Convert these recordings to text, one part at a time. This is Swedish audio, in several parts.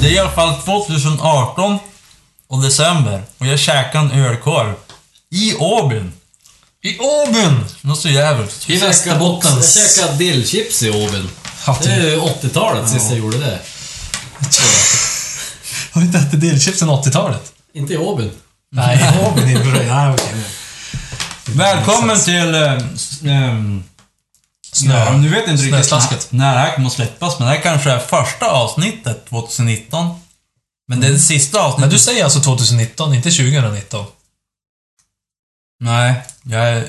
Det är i alla fall 2018 och december och jag käkade en ölkorv. I Åbyn. I Åbyn! Något så jävligt. I Västerbotten. Jag käkade dillchips i Åbyn. Det är ju 80-talet sist jag gjorde det. Har du inte ätit dillchips sedan 80-talet? Inte i Åbyn. Nej, Åbyn är bra. Nej, okej. Välkommen till... S- ehm, Snö. Nu vet jag inte riktigt när när det här kommer att släppas, men det här kanske är första avsnittet 2019. Men det är det sista avsnittet. Men du säger alltså 2019, inte 2019? Nej, jag är,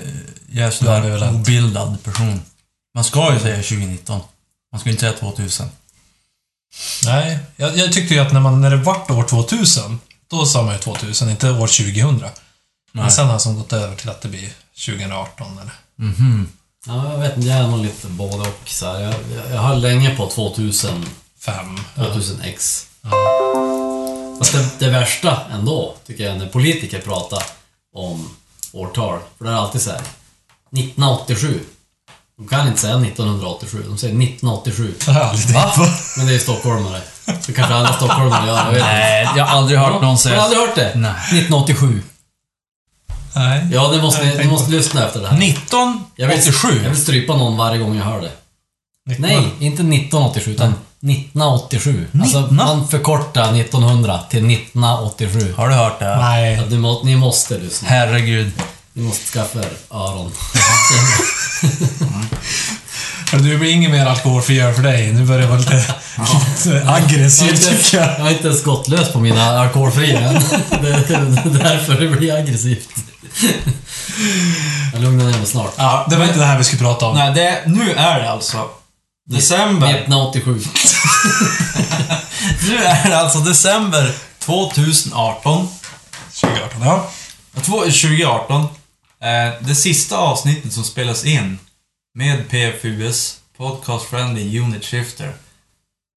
jag är sådär obildad person. Man ska ju säga 2019. Man ska inte säga 2000. Nej, jag, jag tyckte ju att när, man, när det vart år 2000, då sa man ju 2000, inte år 2000. Men Nej. sen har som gått över till att det blir 2018 eller... Mhm. Ja, jag vet inte, jag är nog lite både och. Så här. Jag, jag, jag har länge på 2000, Fem. 2000X. Fast det, det värsta ändå, tycker jag, när politiker pratar om årtal. För det är alltid så här. 1987. De kan inte säga 1987, de säger 1987. Det har jag aldrig tänkt på. Men det är stockholmare. Så kanske alla stockholmare gör, jag vet inte. Nej, jag har aldrig hört någon Har du säga... aldrig hört det? Nej. 1987. Nej. Ja, det måste ni, ni måste lyssna efter det här. 1987? Jag vill, jag vill strypa någon varje gång jag hör det. Nej, inte 1987, utan 1987. Alltså, Nittna? man förkortar 1900 till 1987. Har du hört det? Nej. ni, må, ni måste lyssna. Herregud. Ni måste skaffa er öron. Men Du blir inget mer alkoholfri öl för dig. Nu börjar det vara lite, lite Jag inte- tycker jag. jag har inte ens gått lös på mina alkoholfria än. Det det är därför det blir aggressivt. Jag lugnar ner mig snart. Ja, det var inte det här vi skulle prata om. Nej, det, nu är det alltså december. 1987. Nu är det alltså december 2018. 2018, ja. Två- 2018. Eh, det sista avsnittet som spelas in med PFUS, Podcast Friendly Unit Shifter.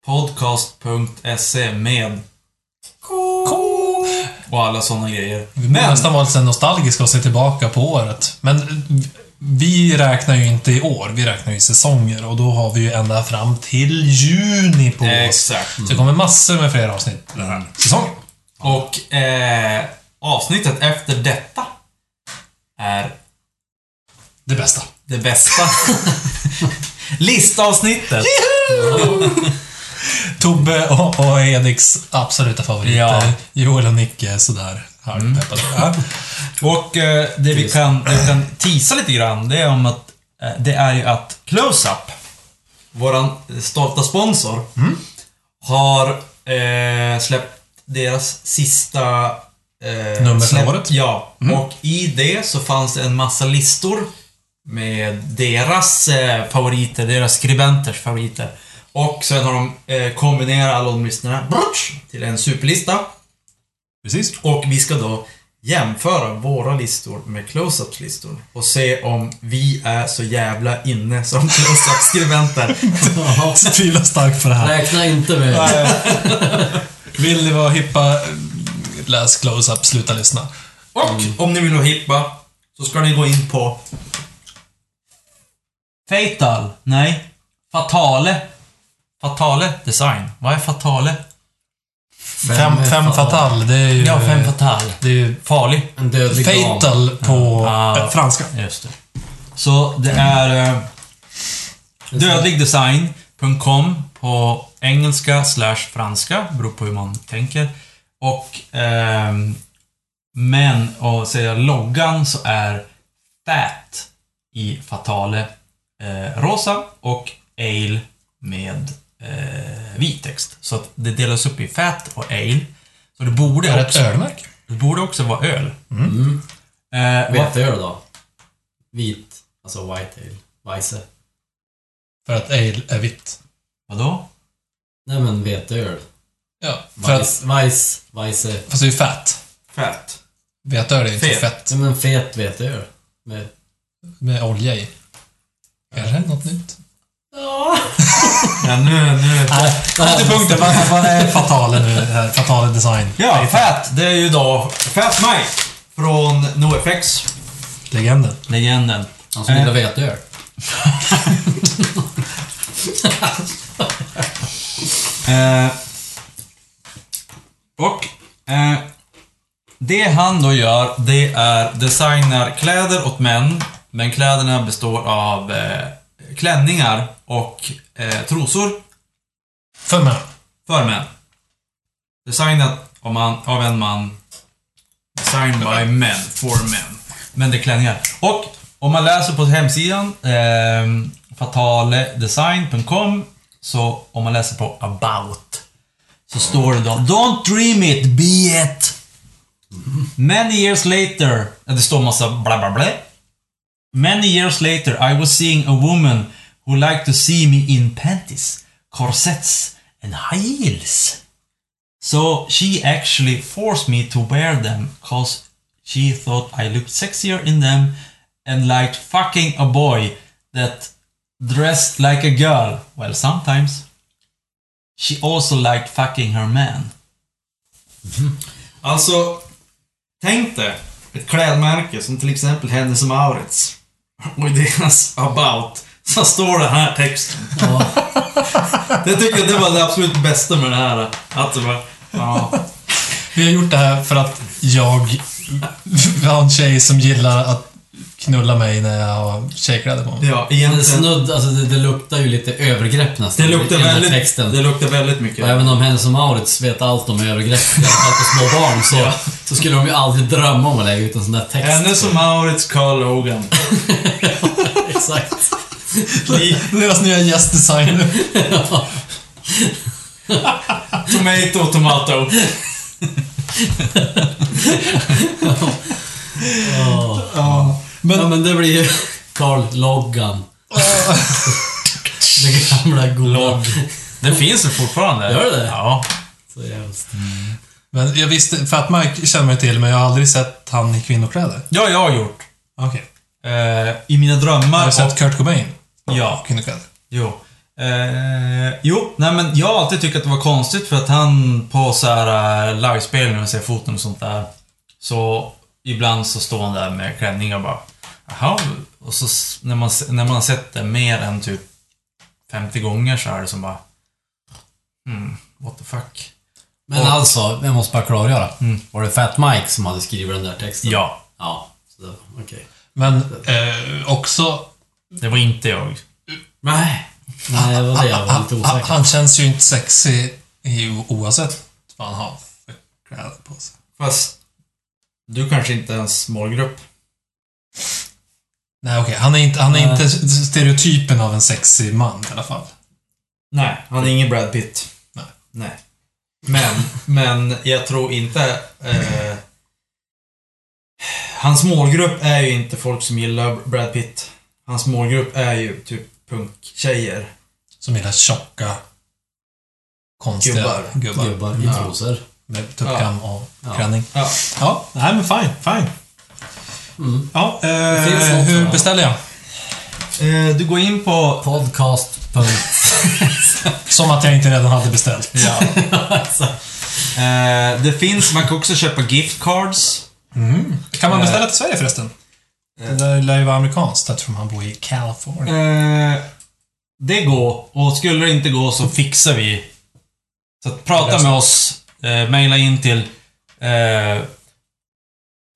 Podcast.se med och alla sådana grejer. Vi borde nästan vara lite nostalgiska och se tillbaka på året. Men vi räknar ju inte i år, vi räknar ju i säsonger och då har vi ju ända fram till juni på oss. Exakt. Så det kommer massor med fler avsnitt den här säsongen. Och eh, avsnittet efter detta är Det bästa. det bästa. Listavsnittet. Tobbe och, och Ediks absoluta favoriter. Ja. Joel och Nicke är sådär halvpeppade. Ja. Och eh, det vi kan, det vi kan tisa lite grann, det är om att eh, det är ju att Close-Up, våran stolta sponsor, har eh, släppt deras sista eh, Nummer släpp- året. Ja, och i det så fanns det en massa listor med deras eh, favoriter, deras skribenters favoriter. Och sen har de eh, kombinerat alla de listorna till en superlista. Precis. Och vi ska då jämföra våra listor med close-ups listor och se om vi är så jävla inne som close-up-skribenter. Tvivlar starkt på det här. Räkna inte med... Vill ni vara hippa, läs close-up, sluta lyssna. Och om ni vill vara hippa så ska ni gå in på Fatal. Nej. Fatale. Fatale Design. Vad är Fatale? Fem, fem fatal, det är ju... Ja, Fem Fatal. Det är ju Farlig. En dödlig fatal på Ja. eh, franska. Just det. Så det är eh, dödligdesign.com på engelska slash franska, beror på hur man tänker. Och ehm, men, och säga loggan så är FAT i Fatale eh, rosa och Ale med eh, vit text. Så att det delas upp i FAT och Ale. Så det borde Är det ett också, ölmärke? det borde också vara öl. Mm. Eh, vad- Veteöl då? Vit. Alltså white ale. Weisse. För att ale är vitt. Vadå? Nej men veteöl. Ja, för att, Weiss, Weiss, Weisse. fast det är ju fett. Fett. Veteöl är ju inte Fet. fett Ja men fet veteöl. Med... med olja i. Kanske något nytt. Ja. Ja, nu, nu. Nej, till punkten. Vad, är Fatale nu? Fatale design. Ja, Fat. Det är ju då Fat Mike från NoFX. Legenden. Legenden. Han som gillar veteöl. Eh, och eh, det han då gör, det är designar kläder åt män. Men kläderna består av eh, klänningar och eh, trosor För mig. för män. Designat av, man, av en man. Designed by men, for men. Men det är klänningar. Och om man läser på hemsidan eh, fataledesign.com så om man läser på about så står det då Don't dream it, be it. Many years later, det står massa bla bla bla. Many years later I was seeing a woman who liked to see me in panties, corsets and high heels. So she actually forced me to wear them cause she thought I looked sexier in them and liked fucking a boy that dressed like a girl. Well, sometimes. She also liked fucking her man. Mm. Alltså, tänk dig ett klädmärke som till exempel Hennes Mauritz. Och i deras about så står den här texten. Ja. Jag tycker det var det absolut bästa med det här. Att det var, ja. Vi har gjort det här för att jag vi har en tjej som gillar att knulla mig när jag har tjejkläder på mig. Ja, Det, egentligen. snudd, alltså det, det luktar ju lite övergrepp nästan. Det luktar väldigt, texten. det luktar väldigt mycket. Och även om Hennes och Mauritz vet allt om övergrepp, i alla fall på små barn, så, så skulle de ju aldrig drömma om att lägga ut en sån där text. Hennes och Maurits, Carl Logan. Exakt. Deras nya gästdesigner. Tomato, tomato. Ja. Men, ja, men det blir ju Carl Loggan. det gamla goda. Det finns ju fortfarande. Gör det? Ja. Så jävligt. Men jag visste, Fat Mike känner man ju till, men jag har aldrig sett han i kvinnokläder. Ja, jag har gjort. Okej. Eh, I mina Har drömmar. du sett Kurt Cobain? Ja. Kvinnokläder. Jo. Eh, jo, nej men jag har alltid tyckt att det var konstigt för att han på så här uh, livespelningar och ser foton och sånt där. Så ibland så står han där med klänning och bara Jaha, och så när man, när man har sett det mer än typ 50 gånger så är det som bara Hmm, what the fuck. Men Och- alltså, jag måste bara klargöra. Mm. Var det Fat Mike som hade skrivit den där texten? Ja, Ja. Okej. Men eh, också... det var inte jag. Nej. Nej, det var det jag var lite osäker. han känns ju inte sexy i, oavsett vad han har för kläder på sig. Fast du kanske inte är en målgrupp. Nej, okej. Han är, inte, han är inte stereotypen av en sexig man i alla fall. Nej, han är ingen Brad Pitt. Nej. Nej. Men, men jag tror inte... Eh, hans målgrupp är ju inte folk som gillar Brad Pitt. Hans målgrupp är ju typ punktjejer. Som gillar tjocka, konstiga Gubbar. gubbar. Gubbar i Ja. trosor. Med tuppkam och Ja. klänning. Ja. Ja, nej men fine, fine. Mm. Ja, eh, Det hur beställer jag? Eh, du går in på... Podcast. Som att jag inte redan hade beställt. Ja. Exakt. Eh, det finns, man kan också köpa gift cards. Mm. Kan man beställa till Sverige förresten? Det där lär ju vara amerikanskt eftersom han bor i California. Eh, det går. Och skulle det inte gå så fixar vi. Så att prata med oss. Eh, maila in till eh,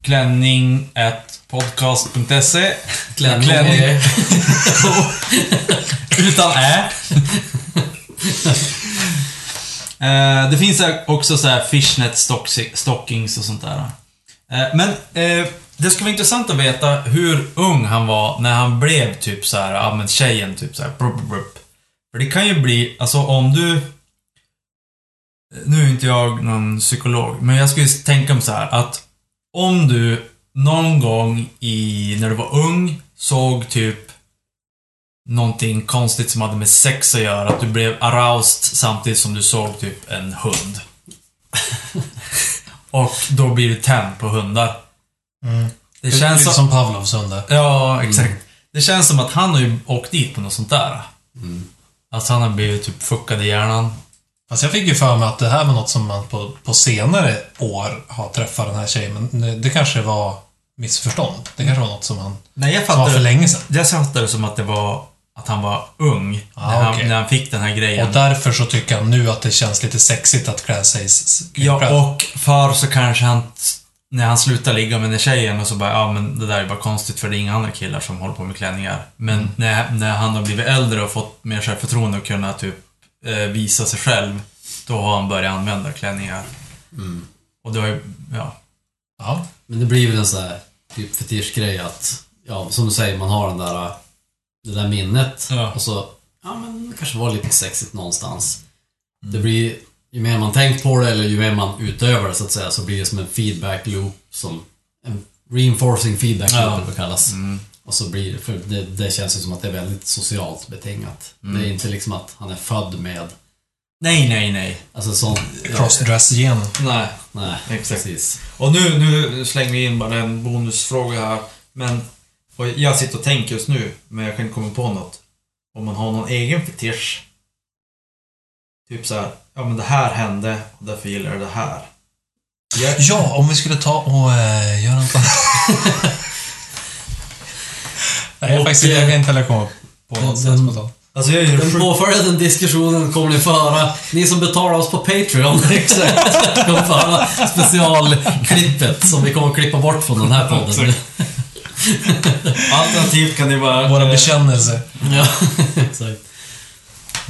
klänning podcast.se Klänning. Klänning. Utan ä. Eh, det finns också så här fishnet stockings och sånt där. Eh, men eh, det skulle vara intressant att veta hur ung han var när han blev typ så här, ja men tjejen typ så här. För det kan ju bli, alltså om du... Nu är inte jag någon psykolog, men jag skulle tänka mig så här att om du någon gång i, när du var ung, såg typ någonting konstigt som hade med sex att göra. Att du blev aroused samtidigt som du såg typ en hund. och då blir du tänd på hundar. Det känns Lite som... som Pavlovs hundar. Ja, exakt. Det känns som att han har ju åkt dit på något sånt där. Alltså han har blivit typ fuckad i hjärnan. Fast jag fick ju för mig att det här var något som man på, på senare år har träffat den här tjejen, men det, kanske var missförstånd. Det kanske var något som han... Nej, jag Som var för länge sedan. Jag fattade det som att det var att han var ung Ah, när, han, okej. när han fick den här grejen. Och därför så tycker han nu att det känns lite sexigt att klä sig... Ja, och för så kanske han, när han slutar ligga med den tjejen och så bara, ja men det där är bara konstigt för det är inga andra killar som håller på med klänningar. Men Mm. när, när han har blivit äldre och fått mer självförtroende och kunna typ visa sig själv, då har han börjat använda klänningar. Mm. Och då är, ja. Ja. Men det blir väl en sån här typ fetischgrej att, ja, som du säger, man har den där, det där minnet Ja. och så, ja men det kanske var lite sexigt någonstans. Det blir, ju mer man tänkt på det eller ju mer man utövar det så att säga, så blir det som en feedback loop som, en reinforcing feedback loop Ja. det kallas. Och så blir det, för det, det känns ju som att det är väldigt socialt betingat. Det är inte liksom att han är född med, Nej, nej, nej. alltså sånt... Crossdress-genen. Nej. Nej, Exakt. precis. Och nu, nu slänger vi in bara en bonusfråga här. Men, och jag sitter och tänker just nu, men jag kan inte komma på något. Om man har någon egen fetisch. Typ så här, ja men det här hände och därför gillar jag det här. Jag, Ja, om vi skulle ta och äh, göra något annat. Nej, jag, Och, faktiskt, jag kan inte heller komma på något den- spontant. alltså jag är Den sjuk- påföljande diskussionen kommer ni få höra, ni som betalar oss på Patreon, exakt, kommer få höra specialklippet som vi kommer att klippa bort från den här podden. Alternativt kan det vara... Våra eh, bekännelser. Ja, exakt.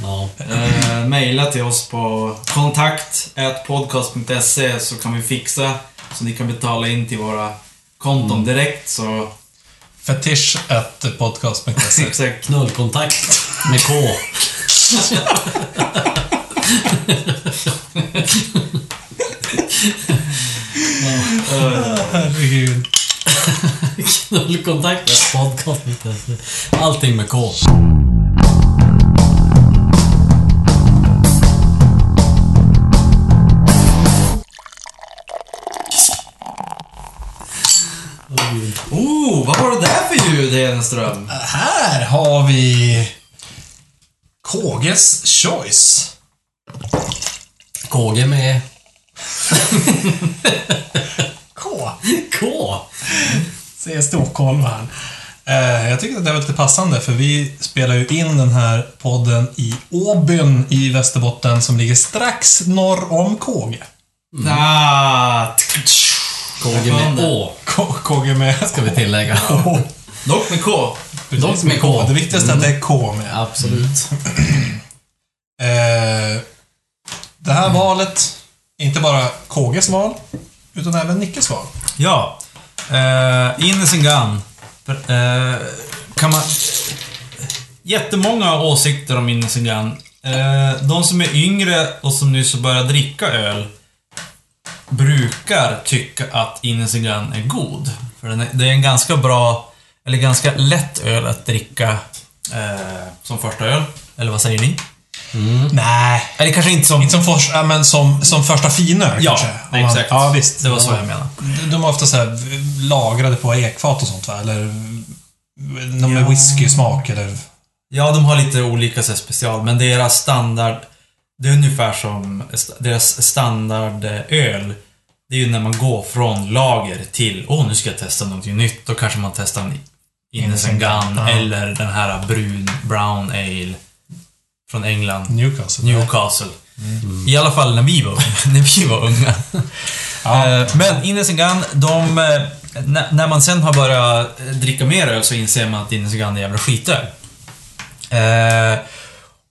Ja. eh, Maila till oss på kontakt podcast.se så kan vi fixa så ni kan betala in till våra konton direkt så... Fetisch at podcast.se. Exakt. Knullkontakt med K. Herregud. Knullkontakt med podcast.se. Allting med K. Oh, vad var det där för ljud, Hedenström? Här har vi KG's Choice. KG med K. K. Säger stockholmaren. Eh, jag tycker att det var lite passande för vi spelar ju in den här podden i Åbyn i Västerbotten som ligger strax norr om KG. Ah, KG med Å, K- KG med... ska vi tillägga. dock med K. Precis, med K. Det viktigaste är att det är K med. Absolut. Eh, det här valet, inte bara KGs val, utan även Nickes val. Ja. Uh, Ines and Gun. För, eh, kan man... Jättemånga åsikter om and Gun. Eh, de som är yngre och som nyss har börjat dricka öl brukar tycka att Gun är god. För den är, det är en ganska bra, eller ganska lätt öl att dricka eh, som första öl. Eller vad säger ni? Nej. Eller kanske inte som... Inte som, fors, ja, men som, som första finöl Ja, kanske. Man- exakt. Ja, visst. Det var så jag menade. De- De är ofta så här lagrade på ekfat och sånt va? Eller de med Ja. whisky-smak eller... Ja, de har lite olika så special, men deras standard... Det är ungefär som deras standardöl. Det är ju när man går från lager till, åh nu ska jag testa någonting nytt. Då kanske man testar en Innes Gun Ja. eller den här brun, brown ale från England. Newcastle. Newcastle. I alla fall när vi var, när vi var unga. Ja. Eh, Men Innes Gun, de... eh, När, man sen har börjat eh, dricka mer öl så inser man att Innes Gun är jävla skitöl.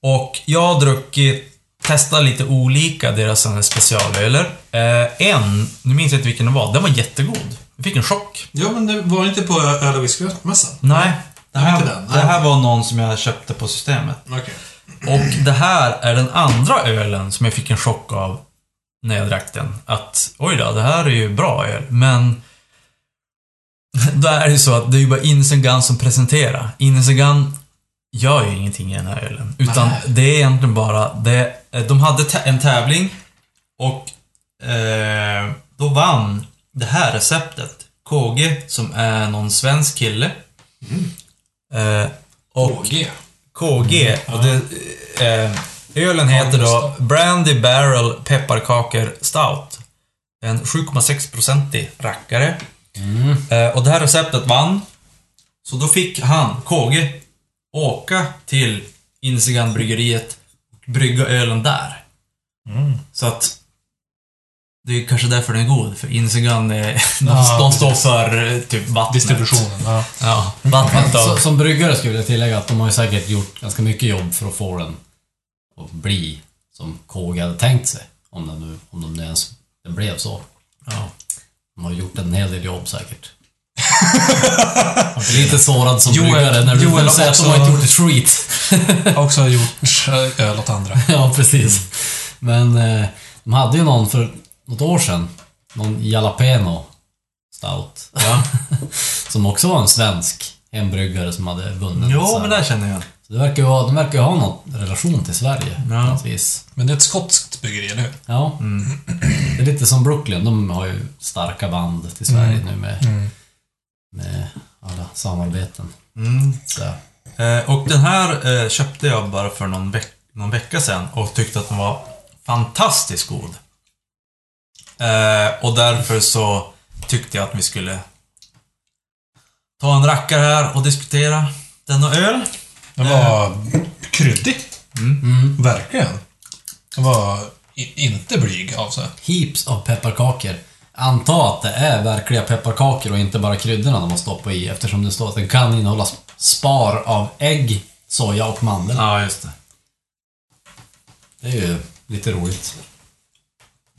Och jag har druckit, testat lite olika deras specialöler. Eh, en, nu minns jag inte vilken det var, den var jättegod. Jag fick en chock. Ja, men det var inte på öl och whiskymässan? Nej, det här, inte den, det här var någon som jag köpte på systemet. Okej. Och det här är den andra ölen som jag fick en chock av när jag drack den. Att oj då, det här är ju bra öl, men då är det ju så att det är ju bara and Gun som presenterar. And Gun gör ju ingenting i den här ölen. Utan Nej. det är egentligen bara, det, de hade en tävling och eh, då vann det här receptet KG som är någon svensk kille. Eh, och KG. KG. Och det, eh, ölen heter då Brandy Barrel Pepparkakor Stout. En 7,6-procentig rackare. Eh, och det här receptet vann. Så då fick han, KG, åka till Insigan bryggeriet och brygga ölen där. Så att det är kanske därför den är god, för Insigan, är, Ja, de står för typ vattnet. Distributionen. Ja. Ja, vattnet och... som bryggare skulle jag tillägga att de har ju säkert gjort ganska mycket jobb för att få den att bli som KG hade tänkt sig. Om den nu, om de nu ens den blev så. Ja. De har gjort en hel del jobb säkert. Lite sårad som Joel- bryggare när du Joel säger att de har inte gjort ett skit. Har också gjort öl åt andra. ja, precis. Men eh, de hade ju någon för något år sedan. Någon Jalapeno Stout. Ja. som också var en svensk hembryggare som hade vunnit. Jo, men det känner jag. Så det verkar ju ha, de verkar ju ha någon relation till Sverige Ja. Men det är ett skotskt bryggeri, eller hur? Ja. Det är lite som Brooklyn, de har ju starka band till Sverige nu med, med alla samarbeten. Mm. Så, Eh, och den här eh, köpte jag bara för någon, veck någon vecka sedan och tyckte att den var fantastiskt god. Eh, och därför så tyckte jag att vi skulle ta en rackare här och diskutera denna öl. Den var kryddig. mm. Verkligen. Den var inte blyg av sig. Heaps av pepparkakor. Anta att det är verkliga pepparkakor och inte bara kryddorna de har stoppat i eftersom det står att den kan innehålla spar av ägg, soja och mandel. Ja, just det. Det är ju lite roligt.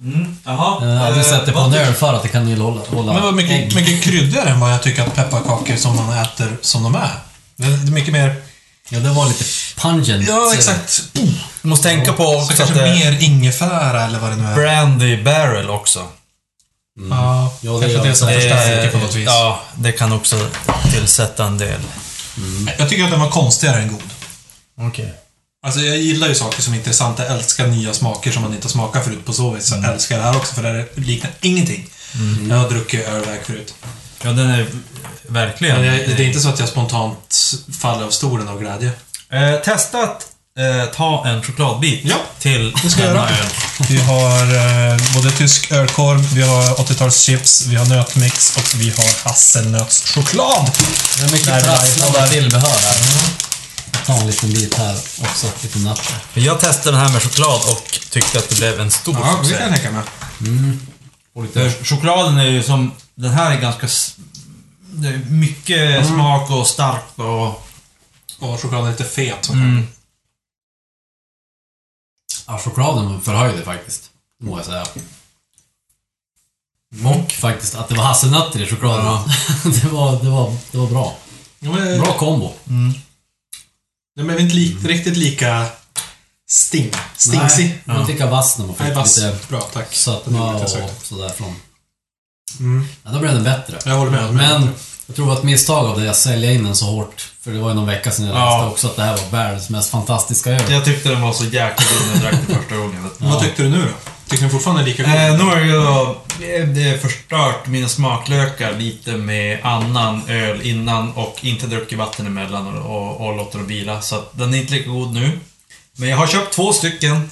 Mm. Jaha. Jag har aldrig sett det på en öl för att det kan innehålla Men det var hålla mycket, ägg. mycket kryddigare än vad jag tycker att pepparkakor som man äter som de är. Det är mycket mer... Ja, det var lite pungent. Ja, exakt. Oh, Du måste tänka på så också att kanske mer ingefära eller vad det nu är. Brandy Barrel också. Ja, Ja, det kanske det som förstärker på något vis. Ja, det kan också tillsätta en del. Jag tycker att den var konstigare än god. Okej. Alltså jag gillar ju saker som är intressanta. Jag älskar nya smaker som man inte har smakat förut på så vis. Så jag älskar det här också för det liknar ingenting. Jag har druckit ölväg förut. Ja, den är verkligen... Men jag, det är inte så att jag spontant faller av stolen av glädje. Eh, testa att eh, ta en chokladbit Ja, till det ska denna göra. öl. Vi har eh, både tysk ölkorv, vi har 80-talschips, vi har nötmix och vi har hasselnötschoklad. Det är mycket Där, prasslande där. tillbehör här. Jag tar en liten bit här också, lite nötter. Jag testade den här med choklad och tyckte att det blev en stor Ja, det succé. kan jag tänka mig. Och lite... Chokladen är ju som... Den här är ganska... Det är mycket smak och starkt och... Och chokladen är lite fet. Mm. Ja, chokladen förhöjde faktiskt. Må jag säga. Och faktiskt att det var hasselnötter i chokladen. det, var, det, var, det var bra. Ja, men, Bra kombo. Den blev inte li riktigt lika sting. Stingsig. Nej, men inte lika vass när man Nej, fick vass. lite Bra, tack. sötma och sådär från... Mm. Ja, då blev den bättre. Jag håller med. Men jag tror det var ett misstag av det att sälja in den så hårt. För det var ju någon vecka sedan jag läste Ja. också att det här var världens mest fantastiska öl. Jag tyckte den var så jäkla god när jag drack den första gången. Vad tyckte du nu då? Tycker du fortfarande är lika god? Eh, nu har jag det är förstört mina smaklökar lite med annan öl innan och inte druckit vatten emellan och, och, och låter det vila. Så att den är inte lika god nu. Men jag har köpt två stycken.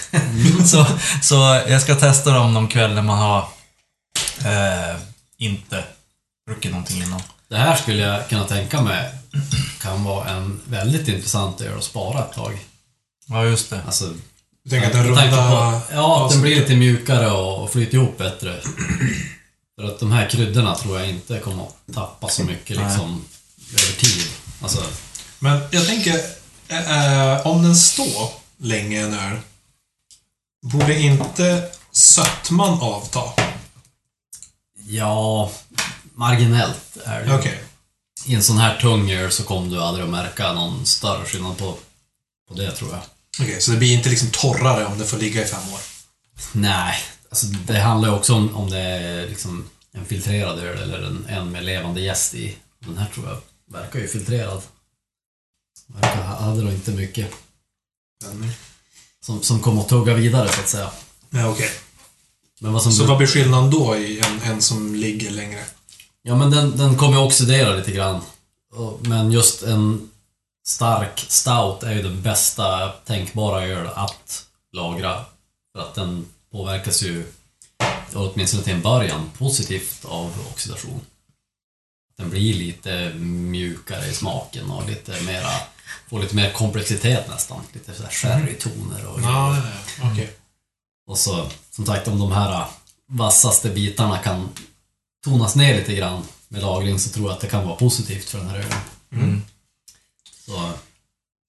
så, så jag ska testa dem någon kväll när man har eh, inte druckit någonting innan. Det här skulle jag kunna tänka mig kan vara en väldigt intressant öl att spara ett tag. Ja, just det. Alltså, Du tänker att den runda... på, ja, att den blir lite mjukare och flyter ihop bättre. För att de här kryddorna tror jag inte kommer att tappa så mycket liksom över tid. Alltså, Men jag tänker, eh, om den står länge en öl, borde inte sötman avta? ja, marginellt är det. Okej. I en sån här tung öl så kommer du aldrig att märka någon större skillnad på, på det tror jag. Okej, så det blir inte liksom torrare om det får ligga i fem år? Nej, alltså det handlar ju också om, om det är liksom en filtrerad öl eller en, en med levande jäst i. Den här tror jag verkar ju filtrerad. Verkar ha- hade nog inte mycket som, som kom att tugga vidare så att säga. ja, okej. Men vad som... Så vad blir skillnaden då i en, en som ligger längre? Ja men den, den kommer ju oxidera lite grann. Men just en stark stout är ju den bästa tänkbara öl att lagra. För att den påverkas ju, åtminstone till en början, positivt av oxidation. Den blir lite mjukare i smaken och lite mera, får lite mer komplexitet nästan. Lite sådär sherrytoner och Ja, ja, ja. okej. och så, som sagt, om de här vassaste bitarna kan tonas ner lite grann med lagring så tror jag att det kan vara positivt för den här ölen. Mm. Så om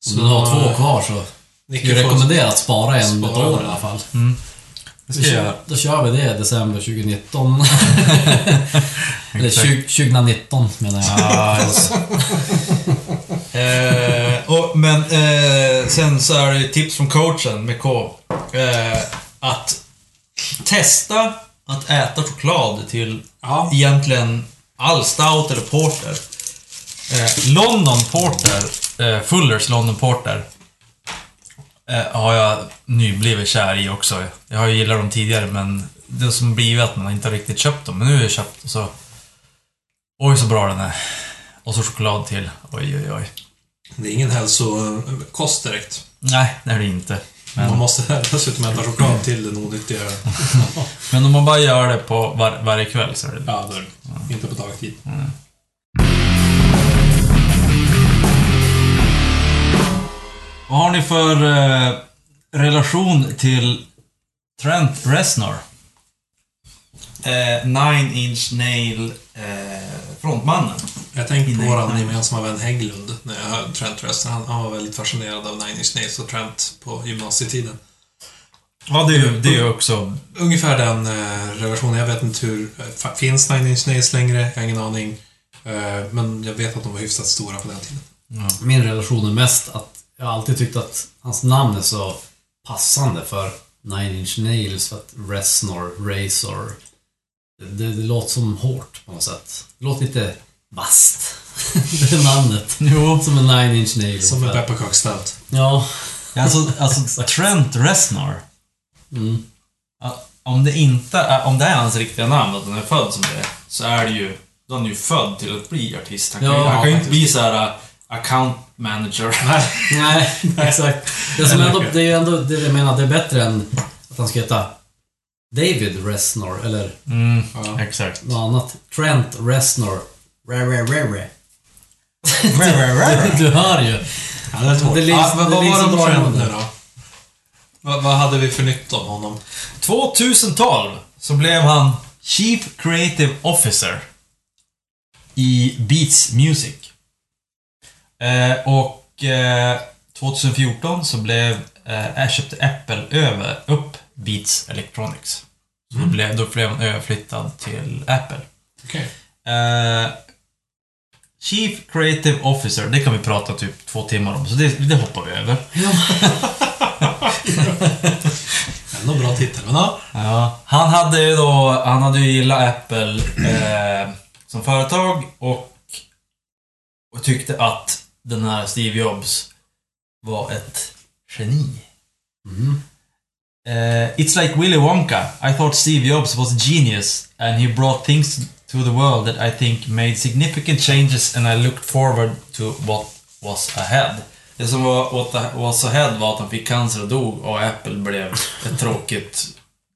Så- du har två kvar så Nicke jag rekommenderar att spara en ett Spara år den. i alla fall. Det Då kör, då kör vi det i december 2019. Eller Exakt. 20, 2019 menar jag. Det. eh, och, Men eh, sen så är det ju tips från coachen med K. Eh, att testa att äta choklad till Ja. egentligen all stout eller porter. Eh, London Porter, eh, Fullers London Porter, eh, har jag nyblivit kär i också. Jag har ju gillat dem tidigare men det som blivit att man inte riktigt köpt dem. Men nu har jag köpt och så... Oj så bra den är. Och så choklad till. Oj oj oj. Det är ingen hälsokost direkt. Nej, det är det inte. Man Men, måste dessutom äta choklad till den onyttiga men om man bara gör det på var, varje kväll så är det Ja, då är det inte på dagtid. Vad har ni för eh, relation till Trent Reznor? Eh, Nine Inch Nail eh, frontmannen. Jag tänker på vår gemensamma vän Hägglund när jag hörde Trent Reznor. Han, han var väldigt fascinerad av Nine Inch Nails och Trent på gymnasietiden. Ja, det är ju det är också... Ungefär den eh, relationen. Jag vet inte hur... eh, Finns Nine Inch Nails längre? Jag har ingen aning. Eh, men jag vet att de var hyfsat stora på den tiden. Min relation är mest att jag har alltid tyckt att hans namn är så passande för Nine Inch Nails, för att Reznor, Razor. Det, det, det låter som hårt på något sätt. Det låter lite vasst. det är namnet. Jo. Som en Nine Inch Nails. Som en pepparkaks stout. Ja. Alltså, alltså Trent Reznor. Mm. Om det inte är, om det är hans riktiga namn, att han är född som det, så är det ju... Då är han ju född till att bli artist. Han kan, ju, Ja, han kan ju inte bli så här uh, account manager. Nej. Nej, exakt. Det, som ändå, det är ju ändå det jag menar, det är bättre än att han ska heta David Reznor eller Mm, Ja. exakt. något annat. Trent Reznor. Re, re, re, re. Du hör ju. Ja, det är Det liksom- men det är vad liksom var det drar om Trent emot nu då? Vad, vad hade vi för nytt om honom? 2012 så blev han Chief Creative Officer i Beats Music. Eh, och eh, 2014 så blev, eh, köpte Apple över, upp Beats Electronics. Så då, blev, då blev han överflyttad till Apple. Okej. Eh, Chief Creative Officer, det kan vi prata typ två timmar om, så det, det hoppar vi över. Ändå bra titel, men ja. Ja, han hade ju då, han hade ju gillat Apple eh, som företag och, och tyckte att den här Steve Jobs var ett geni. Eh, it's like Willy Wonka. I thought Steve Jobs was a genius and he brought things to the world that I think made significant changes and I looked forward to what was ahead. Det som var what was ahead var att han fick cancer och dog och Apple blev ett tråkigt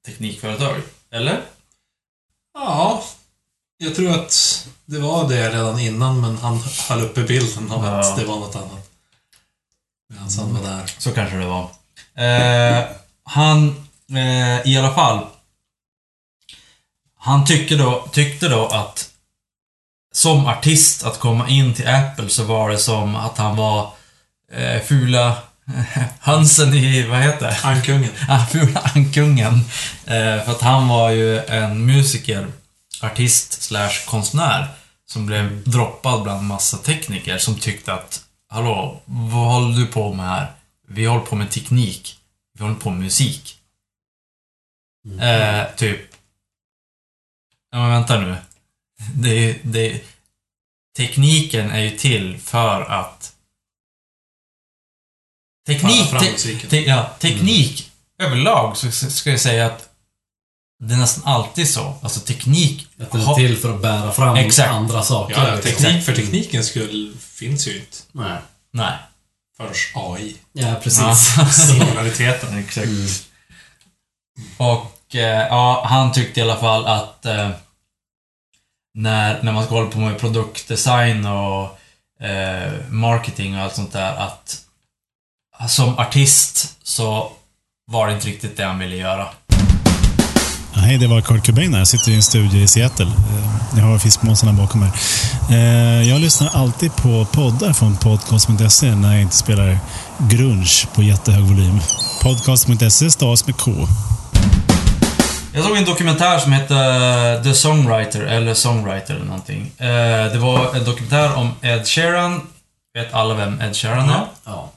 teknikföretag. Eller? Ja. Jag tror att det var det redan innan, men han höll uppe bilden av Ja. att det var något annat. Medan han var där. Så kanske det var. Eh, han, eh, i alla fall. Han tyckte då, tyckte då att som artist att komma in till Apple så var det som att han var eh, fula hönsen i, vad heter det? Ankungen. Fula ankungen. Eh, för att han var ju en musiker, artist slash konstnär som blev droppad bland massa tekniker som tyckte att Hallå, vad håller du på med här? Vi håller på med teknik. Vi håller på med musik. Eh, typ. Ja, men vänta nu. Det, det, tekniken är ju till för att Teknik, te, te, ja, teknik överlag så ska jag säga att det är nästan alltid så. Alltså teknik... Att den är till för att bära fram Exakt. andra saker. Ja, liksom. teknik för teknikens skull finns ju inte Nej. Nej. förrän AI. Ja, precis. Ja. Singulariteten. Exakt. Och eh, Eh, ja, han tyckte i alla fall att eh, när, när man ska hålla på med produktdesign och eh, marketing och allt sånt där att som artist så var det inte riktigt det han ville göra. Hej, det var Kurt Cobain här. Jag sitter i en studio i Seattle. Ni Jag har fiskmåsarna bakom mig. Eh, jag lyssnar alltid på poddar från podcast.se när jag inte spelar grunge på jättehög volym. Podcast.se stavas med K. Jag såg en dokumentär som hette The Songwriter, eller Songwriter eller någonting. Eh, det var en dokumentär om Ed Sheeran. Vet alla vem Ed Sheeran är? Ja.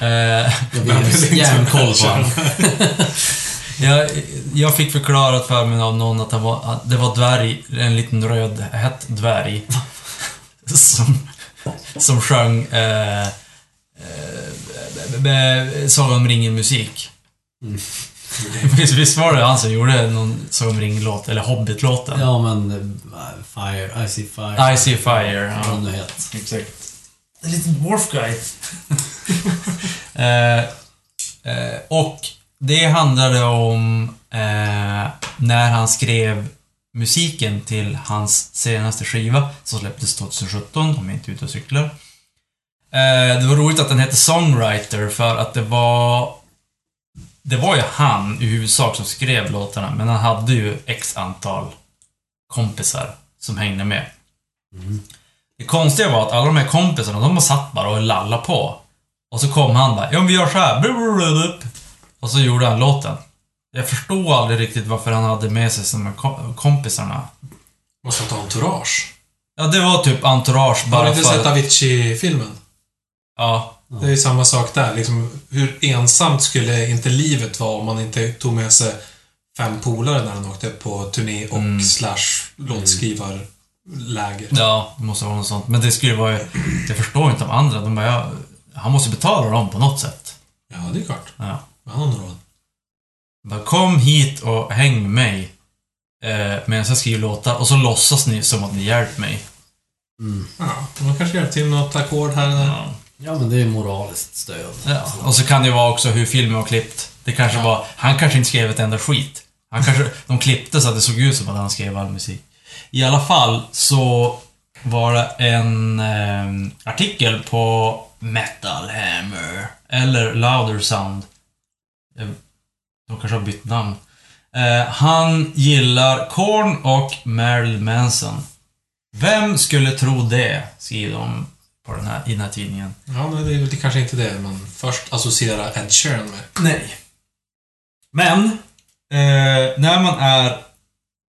Eh, Jag vill järnkoll på honom. Jag, jag fick förklarat för mig av någon att han var, att det var dvärg, en liten röd hett dvärg. som, som sjöng eh, eh, Sagan om ringen-musik. Visst, visst var det han som gjorde någon Sagan om ringen-låt, eller Hobbit-låten? Ja, men... eh, Fire, I see fire. I see fire. Vad Ja. den nu heter. Exakt. En liten dwarf guy. eh, eh, och det handlade om eh, när han skrev musiken till hans senaste skiva som släpptes 2017, om jag inte är ute och cyklar. Eh, det var roligt att den hette Songwriter för att det var det var ju han i huvudsak som skrev låtarna, men han hade ju x antal kompisar som hängde med. Det konstiga var att alla de här kompisarna, de bara satt bara och lallade på. Och så kom han bara, ja men vi gör så här. Och så gjorde han låten. Jag förstod aldrig riktigt varför han hade med sig de här kom- kompisarna. Måste ha entourage. Ja, det var typ entourage Har bara du inte för... sett Avicii-filmen? Ja. Det är ju samma sak där. Liksom, hur ensamt skulle inte livet vara om man inte tog med sig fem polare när han åkte på turné och Mm. slash låtskrivarläger. Ja, det måste vara något sånt. Men det skulle vara. Jag förstår inte de andra. De bara, ja, han måste betala dem på något sätt. Ja, det är klart. Ja. Han har råd. Bara, kom hit och häng med mig. Eh, medan jag skriver låtar och så låtsas ni som att ni hjälper mig. Ja, man kanske hjälper till med något ackord här där. Ja. Ja, men det är moraliskt stöd. Ja, och så kan det ju vara också hur filmen var klippt. Det kanske var... Han kanske inte skrev ett enda skit. Han kanske... De klippte så att det såg ut som att han skrev all musik. I alla fall så var det en eh, artikel på Metal Hammer. Eller Louder Sound. De kanske har bytt namn. Eh, han gillar Korn och Marilyn Manson. Vem skulle tro det? Skriver de på den här, i den här tidningen. Ja, men det är väl kanske inte det man först associerar Ed Sheeran med. Nej. Men, eh, när man är...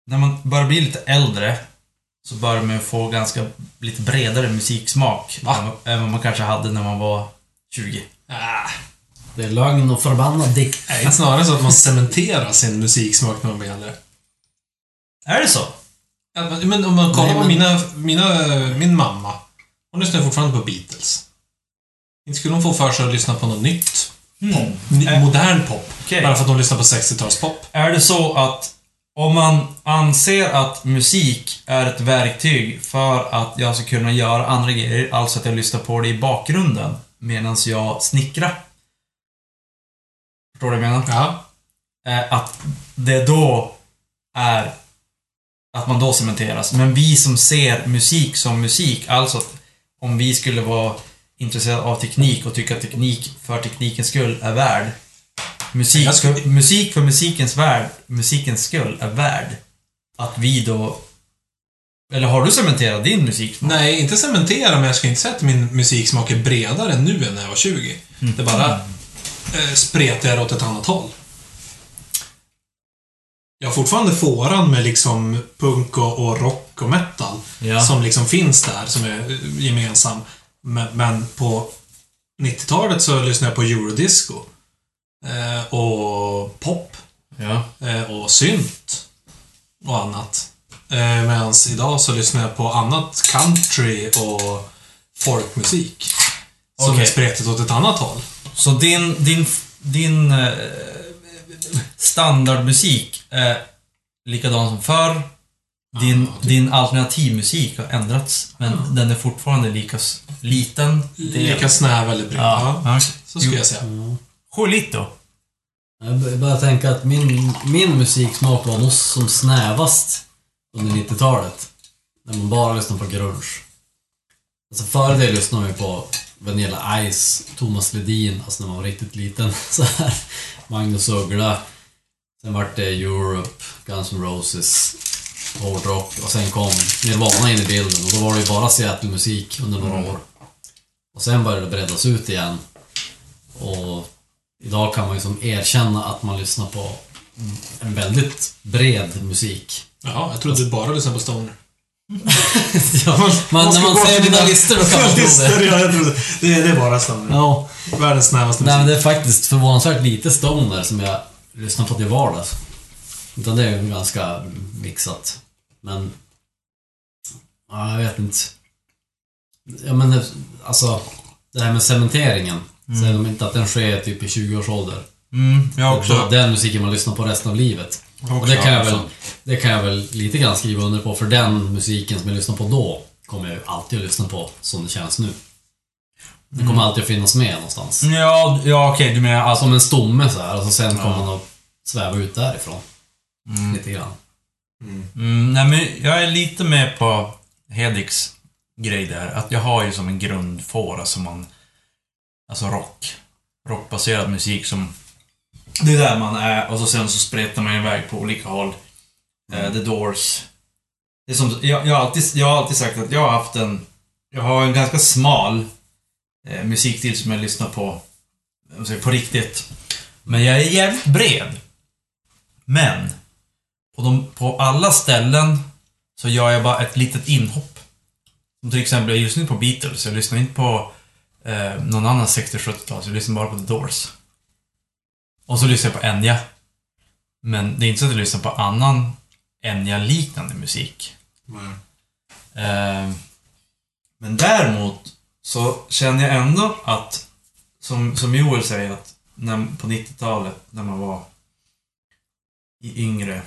När man börjar bli lite äldre så börjar man ju få ganska lite bredare musiksmak Va? än, än vad man kanske hade när man var 20. Ah, Det är lögn och förbannad dikt. det är snarare så att man cementerar sin musiksmak när man blir äldre. Är det så? Ja, men- om man kollar Nej, på mina, mina, min mamma. Hon lyssnar fortfarande på Beatles. Inte skulle hon få för sig att lyssna på något nytt. Mm. Ny, Ä- modern pop. Okej. Bara för att hon lyssnar på 60-talspop. Är det så att om man anser att musik är ett verktyg för att jag ska kunna göra andra grejer, alltså att jag lyssnar på det i bakgrunden medan jag snickrar. Förstår du vad jag menar? Ja. eh, att det då är att man då cementeras. Men vi som ser musik som musik, alltså att om vi skulle vara intresserade av teknik och tycka att teknik för teknikens skull är värd. Musik, för, musik för musikens värld, musikens skull är värd. Att vi då... Eller har du cementerat din musik? Nej, inte cementera, men jag skulle inte säga att min musiksmak är bredare nu än när jag var 20. Det bara eh, spretar åt ett annat håll. Jag har fortfarande fåran med liksom punk och, och rock och metal. Ja. Som liksom finns där, som är gemensam. Men, men på 90-talet så lyssnade jag på eurodisco. Eh, och pop. Ja. Eh, och synt. Och annat. Eh, Medan idag så lyssnar jag på annat country och folkmusik. Som Okej. är spretigt åt ett annat håll. Så din, din, din eh, standardmusik är likadan som förr. Din, din alternativmusik har ändrats, men den är fortfarande lika liten. Det Lika snäv eller bred. Ja, Ja, så skulle jag säga. Julito. Jag b- börjar tänka att min, min musiksmak var nog som snävast under 90-talet. När man bara lyssnade på grunge. Alltså före det lyssnade man ju på Vanilla Ice, Thomas Ledin, alltså när man var riktigt liten. Så här. Magnus Uggla. Sen vart det Europe, Guns N' Roses, hårdrock och sen kom Nirvana in i bilden och då var det ju bara Seattle-musik under några år. Och sen började det breddas ut igen. Och idag kan man ju som erkänna att man lyssnar på en väldigt bred musik. Jaha, jag trodde du bara lyssnade på Stoner. ja, men när man ser dina listor då kan man tro det. Ja, jag trodde. Det det är bara Stoner. Ja. Världens snävaste Nej men musik. det är faktiskt förvånansvärt lite stoner som jag lyssnar på till vardags. Utan det är ganska mixat. Men... Ja, jag vet inte. Ja men det- alltså, det här med cementeringen. Säger de inte att den sker typ i 20-årsålder? Mm, jag Det också. är den musiken man lyssnar på resten av livet. Och det kan jag väl, det kan jag väl lite grann skriva under på, för den musiken som jag lyssnar på då kommer jag alltid att lyssna på som det känns nu. Det kommer alltid att finnas med någonstans. Ja, ja okej, du menar alltså... Som en stomme så här, och så sen kommer man att sväva ut därifrån. Lite grann. Mm, nej men jag är lite med på Hediks grej där. Att jag har ju som en grundfåra som man... Alltså rock. Rockbaserad musik som... Det är där man är och så sen så spretar man iväg på olika håll. Eh, The Doors. Det är som, jag, jag, har alltid, jag har alltid sagt att jag har haft en... Jag har en ganska smal eh, musikstil som jag lyssnar på. På riktigt. Men jag är jävligt bred. Men på, de, på alla ställen så gör jag bara ett litet inhopp. Som till exempel, jag lyssnar inte på Beatles, jag lyssnar inte på eh, någon annan 60-70-tal, så jag lyssnar bara på The Doors. Och så lyssnar jag på Enya. Men det är inte så att jag lyssnar på annan Enya-liknande musik. Eh, men däremot så känner jag ändå att, som, som Joel säger, att när, på 90-talet när man var i yngre,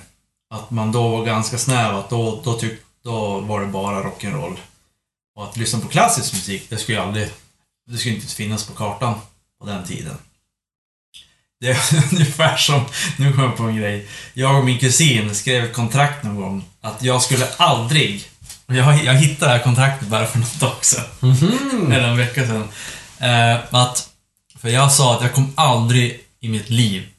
att man då var ganska snäv, att då, då, tyck, då var det bara rock'n'roll. Och att lyssna på klassisk musik, det skulle ju aldrig, det skulle inte finnas på kartan på den tiden. Det är ungefär som, nu kommer jag på en grej. Jag och min kusin skrev ett kontrakt någon gång att jag skulle aldrig, och jag, jag hittade det här kontraktet bara för något dag sedan. Eller en vecka sedan. Eh, att, för jag sa att jag kommer aldrig i mitt liv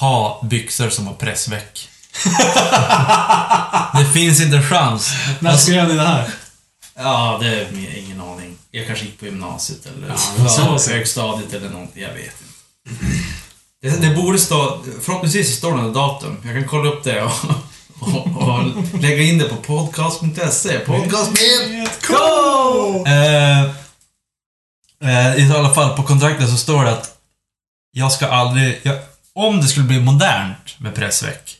ha byxor som har pressväck. det finns inte en chans. När skrev ni det här? Ja, det är ingen aning. Jag kanske gick på gymnasiet eller Ja, så- högstadiet eller någonting. Jag vet inte. Det, det borde stå... Förhoppningsvis står det datum. Jag kan kolla upp det och, och, och lägga in det på podcast.se. Podcast med K! Eh, eh, I alla fall på kontraktet så står det att jag ska aldrig... Jag, om det skulle bli modernt med pressväck.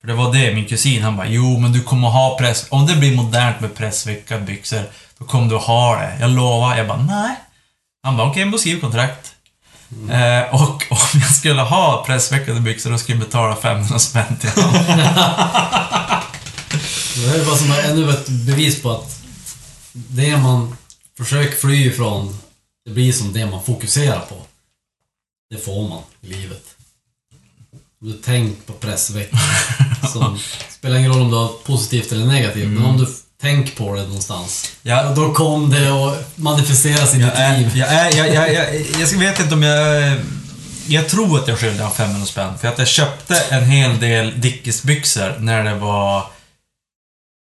För det var det min kusin, han bara Jo, men du kommer ha press... Om det blir modernt med pressväckade byxor, då kommer du ha det. Jag lovar. Jag bara nej. Han bara okej, men då skriv kontrakt. Eh, och om jag skulle ha pressveckade byxor, då skulle jag betala 500 spänn till honom. Det här är bara som ännu ett bevis på att det man försöker fly ifrån, det blir som det man fokuserar på. Det får man i livet. Om du tänker på pressveckan. Som spelar ingen roll om du har positivt eller negativt, men om du tänker på det någonstans. Ja. Då kom det och manifesteras i ditt liv. jag, är, jag, jag, jag, jag vet inte om jag... Jag tror att jag skyllde han 500 spänn. För att jag köpte en hel del Dickies-byxor när det var...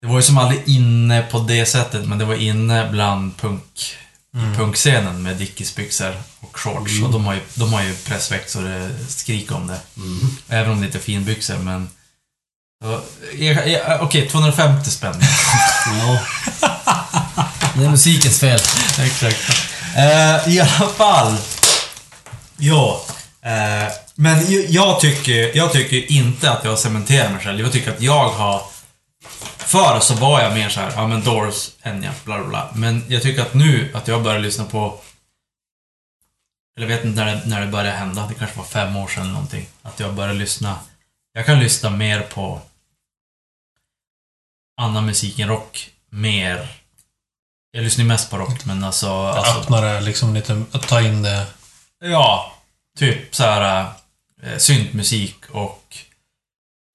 Det var ju som aldrig inne på det sättet, men det var inne bland punk, punkscenen med Dickies-byxor och shorts. Och de har ju, de har ju pressväck så det skriker om det. Även om det inte är finbyxor, men... Okej, 250 spänn. Ja. Det är musikens fel. Exakt. Eh, I alla fall. Ja. Eh, men jag tycker, jag tycker inte att jag cementerar mig själv. Jag tycker att jag har... Förr så var jag mer så här, ja men Doors, Enya, bla bla bla. Men jag tycker att nu, att jag börjar lyssna på eller jag vet inte när det, när det började hända, det kanske var fem år sedan eller någonting, att jag började lyssna. Jag kan lyssna mer på annan musik än rock, mer. Jag lyssnar ju mest på rock, men alltså... alltså Öppnare, liksom lite, att ta in det. Ja, typ så här äh, syntmusik och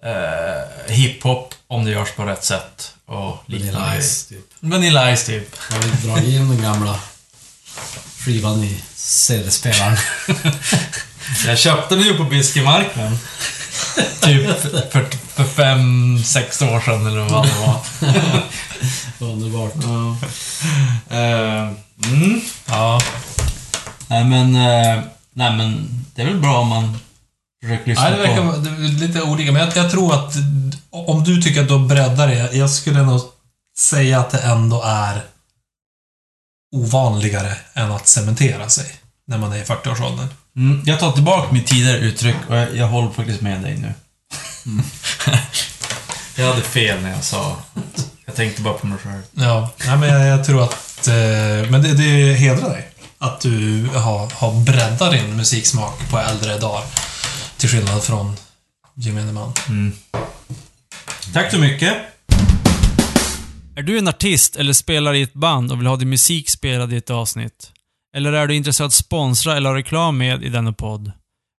eh, hiphop om det görs på rätt sätt och liknande Vanilla. Ice, typ. Vanilla Ice typ. Har vi dragit in den gamla skivan i CD-spelaren? Jag köpte den ju på Biskemarknaden. typ för, för fem, sex år sedan eller vad det var. Underbart. Eh, mm. Ja. Nej men, eh, nej men det är väl bra om man försöker lyssna Nej, det verkar på... det är lite olika, men jag, jag tror att om du tycker att du har breddat det, jag skulle nog säga att det ändå är ovanligare än att cementera sig när man är i 40-årsåldern. Mm, jag tar tillbaka mitt tidigare uttryck och jag, jag håller faktiskt med dig nu. jag hade fel när jag sa jag tänkte bara på mig själv. Ja, nej, men jag, jag tror att... Eh, men det, det hedrar dig. Att du har, har breddat din musiksmak på äldre dagar. Till skillnad från gemene man. Tack så mycket. Är du en artist eller spelar i ett band och vill ha din musik spelad i ett avsnitt? Eller är du intresserad av att sponsra eller ha reklam med i denna podd?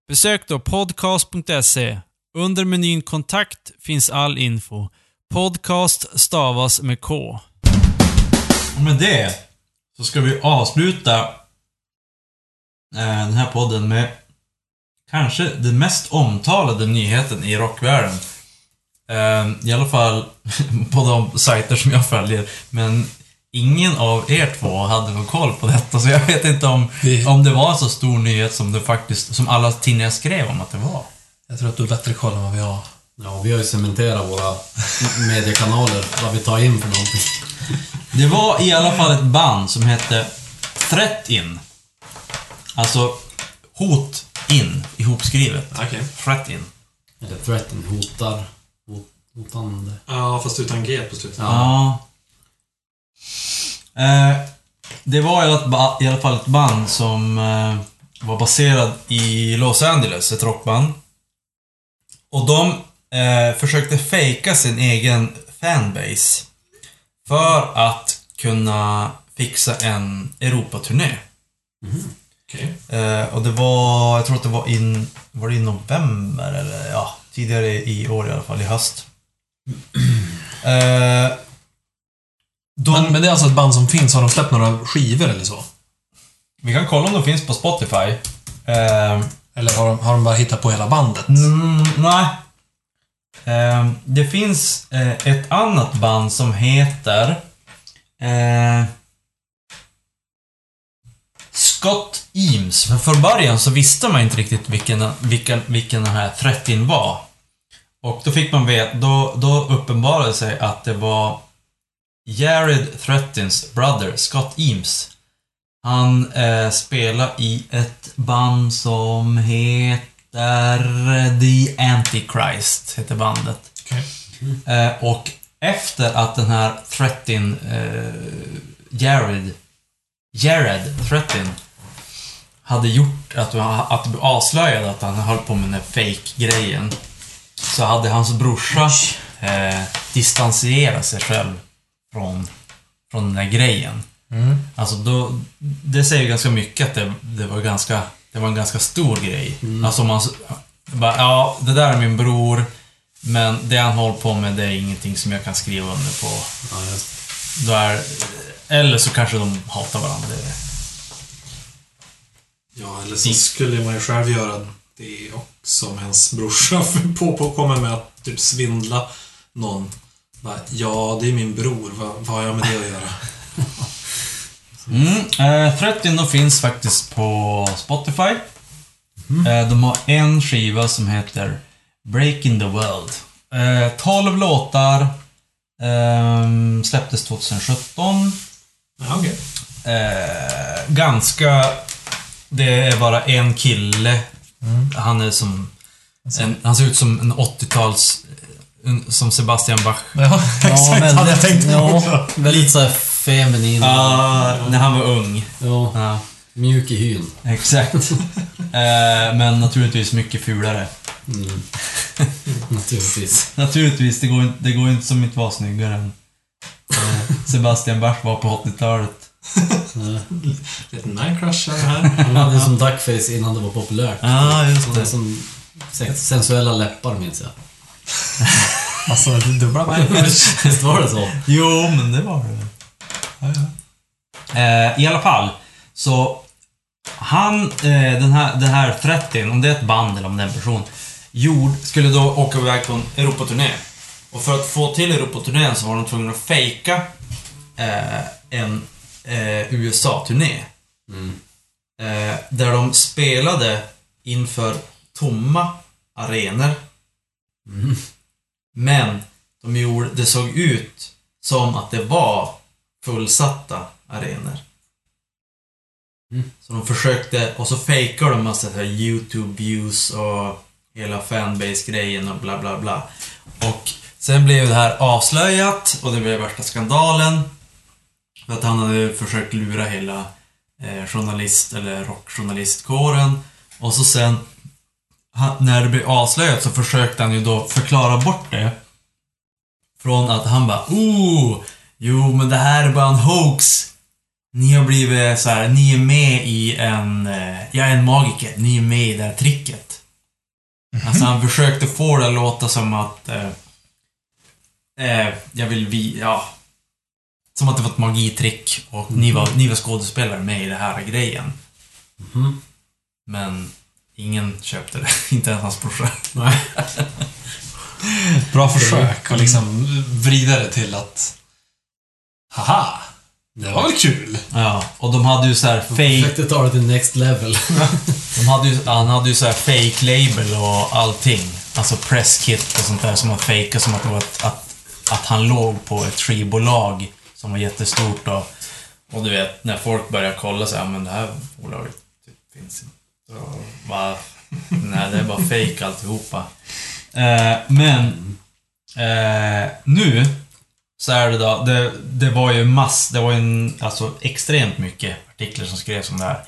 Besök då podcast.se. Under menyn kontakt finns all info. Podcast stavas med K. Och med det så ska vi avsluta eh, den här podden med kanske den mest omtalade nyheten i rockvärlden. Eh, I alla fall på de sajter som jag följer. Men ingen av er två hade någon koll på detta, så jag vet inte om, Vi- om det var en så stor nyhet som det faktiskt, som alla tidningar skrev om att det var. Jag tror att du har bättre koll än vad vi har. Ja, vi har ju cementerat våra mediekanaler, vad vi tar in för någonting. Det var i alla fall ett band som hette Threat In. Alltså Hot In, ihopskrivet. Okej. Threat In. Eller threaten, hotar. Hot, hotande. Ja, fast utan G på slutet. Ja. Eh, det var i alla, ba- i alla fall ett band som eh, var baserad i Los Angeles, ett rockband. Och de eh, försökte fejka sin egen fanbase. För att kunna fixa en Europaturné. Okej. Eh, och det var, jag tror att det var in, var det i november eller ja, tidigare i år i alla fall, i höst. Eh, de, Men, men det är alltså ett band som finns, har de släppt några skivor eller så? Vi kan kolla om de finns på Spotify. Eh, Eller har de, har de bara hittat på hela bandet? mm, nej. Eh, det finns eh, ett annat band som heter... Scott Eames. För från början så visste man inte riktigt vilken, vilken, vilken den här 30 var. Och då fick man veta, då, då uppenbarade sig att det var Jared Threatins brother, Scott Eames. Han eh, spelar i ett band som heter The Antichrist, heter bandet. Okej. Eh, och efter att den här Threatin, eh, Jared, Jared Threatin hade gjort att, att det blev avslöjat att han höll på med den fake-grejen. Så hade hans brorsa eh, distanserat sig själv från, från den där grejen. Alltså då, det säger ganska mycket att det, det var ganska, det var en ganska stor grej. Alltså man bara, ja, det där är min bror, men det han håller på med det är ingenting som jag kan skriva under på. Ja, just. Då är, eller så kanske de hatar varandra. Ja, eller så skulle man ju själv göra det också med ens brorsa. På, på kommer med att typ svindla någon. Bara, ja, det är min bror. Vad, vad har jag med det att göra? Mm, eh, 30 då finns faktiskt på Spotify. Eh, de har en skiva som heter Breaking the World. Eh, 12 låtar. ehm, släpptes 2017. Ja, okej. Eh, ganska... Det är bara en kille. Han är som... En, han ser ut som en 80-tals... en- Som Sebastian Bach. Ja, exakt. hade jag tänkt på ja, också. väldigt såhär feminin. Ja, när han var ung. Ja, Ja. Mjuk i hyn. Exakt. eh, men naturligtvis mycket fulare. Mm. Naturligtvis. Naturligtvis, det går, inte- det går inte som inte vara snyggare än eh, Sebastian Bach var på 80-talet. Lite man-crush här. Han hade som duckface innan det var populärt. Ja, just Han hade som sensuella läppar minns jag. Alltså, dubbla man-crush. Visst var det så? Jo, men det var det väl. Eh, I alla fall, så han, eh, den här, den här 30, om det är ett band eller om det är en person, gjord, skulle då åka iväg på en Europaturné. Och för att få till Europaturnén så var de tvungna att fejka eh, en eh, USA-turné. Eh, där de spelade inför tomma arenor. Men de gjorde, det såg ut som att det var fullsatta arenor. Så de försökte, och så fejkade de massa så här YouTube-views och hela fanbase-grejen och bla bla bla. Och sen blev det här avslöjat och det blev värsta skandalen. För att han hade försökt lura hela eh, journalist eller rockjournalistkåren. Och så sen, han, när det blev avslöjat så försökte han ju då förklara bort det. Från att han bara oh, jo men det här är bara en hoax. Ni har blivit så här, ni är med i en, eh, jag är en magiker, ni är med i det här tricket. Alltså han försökte få det att låta som att, eh, eh, jag vill vi, ja. Som att det var ett magitrick och ni, var, ni var skådespelare med i den här grejen. Mhm. Men ingen köpte det, inte ens hans brorsa. Nej. Bra försök att liksom vrida det till att... Haha! Det var väl kul? Ja, och de hade ju så här fake Försökte ta det till next level. De hade ju, han hade ju så här fake label och allting. Alltså presskit och sånt där som var fejkat som att det var ett, att, han låg på ett skivbolag som var jättestort och, och du vet, när folk börjar kolla så här, men det här bolaget typ, finns inte. Och bara, nej, det är bara fejk alltihopa. Eh, men eh, nu så är det då, det, det var ju mass, det var ju en, alltså extremt mycket artiklar som skrevs om det här.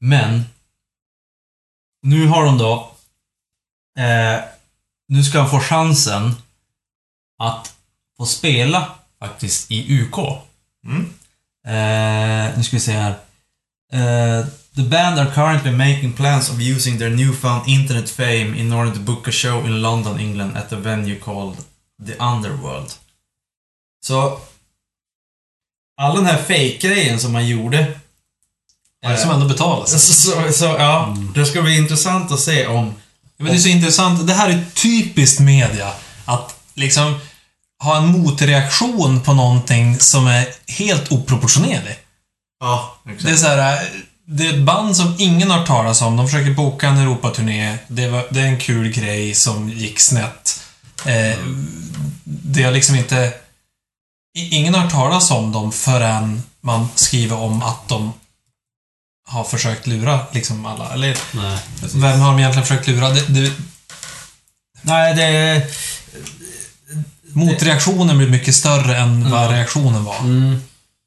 Men nu har de då... Eh, nu ska han få chansen att få spela faktiskt i UK. Eh, nu ska vi se här. Eh, the band are currently making plans of using their newfound internet fame in order to book a show in London, England at a venue called The Underworld. Så... All den här fake-grejen som man gjorde är det som ändå betalas? så, så, så, ja, det ska bli intressant att se om... Ja, men det är så intressant. Det här är typiskt media. Att liksom ha en motreaktion på någonting som är helt oproportionerlig. Ja, Det är så här, det är ett band som ingen har talas om. De försöker boka en Europaturné. Det, var, det är en kul grej som gick snett. Eh, det har liksom inte... Ingen har talas om dem förrän man skriver om att de har försökt lura liksom alla. Eller Nej, precis. vem har de egentligen försökt lura? Det, det, Nej, det... motreaktionen blir mycket större än vad reaktionen var. Mm.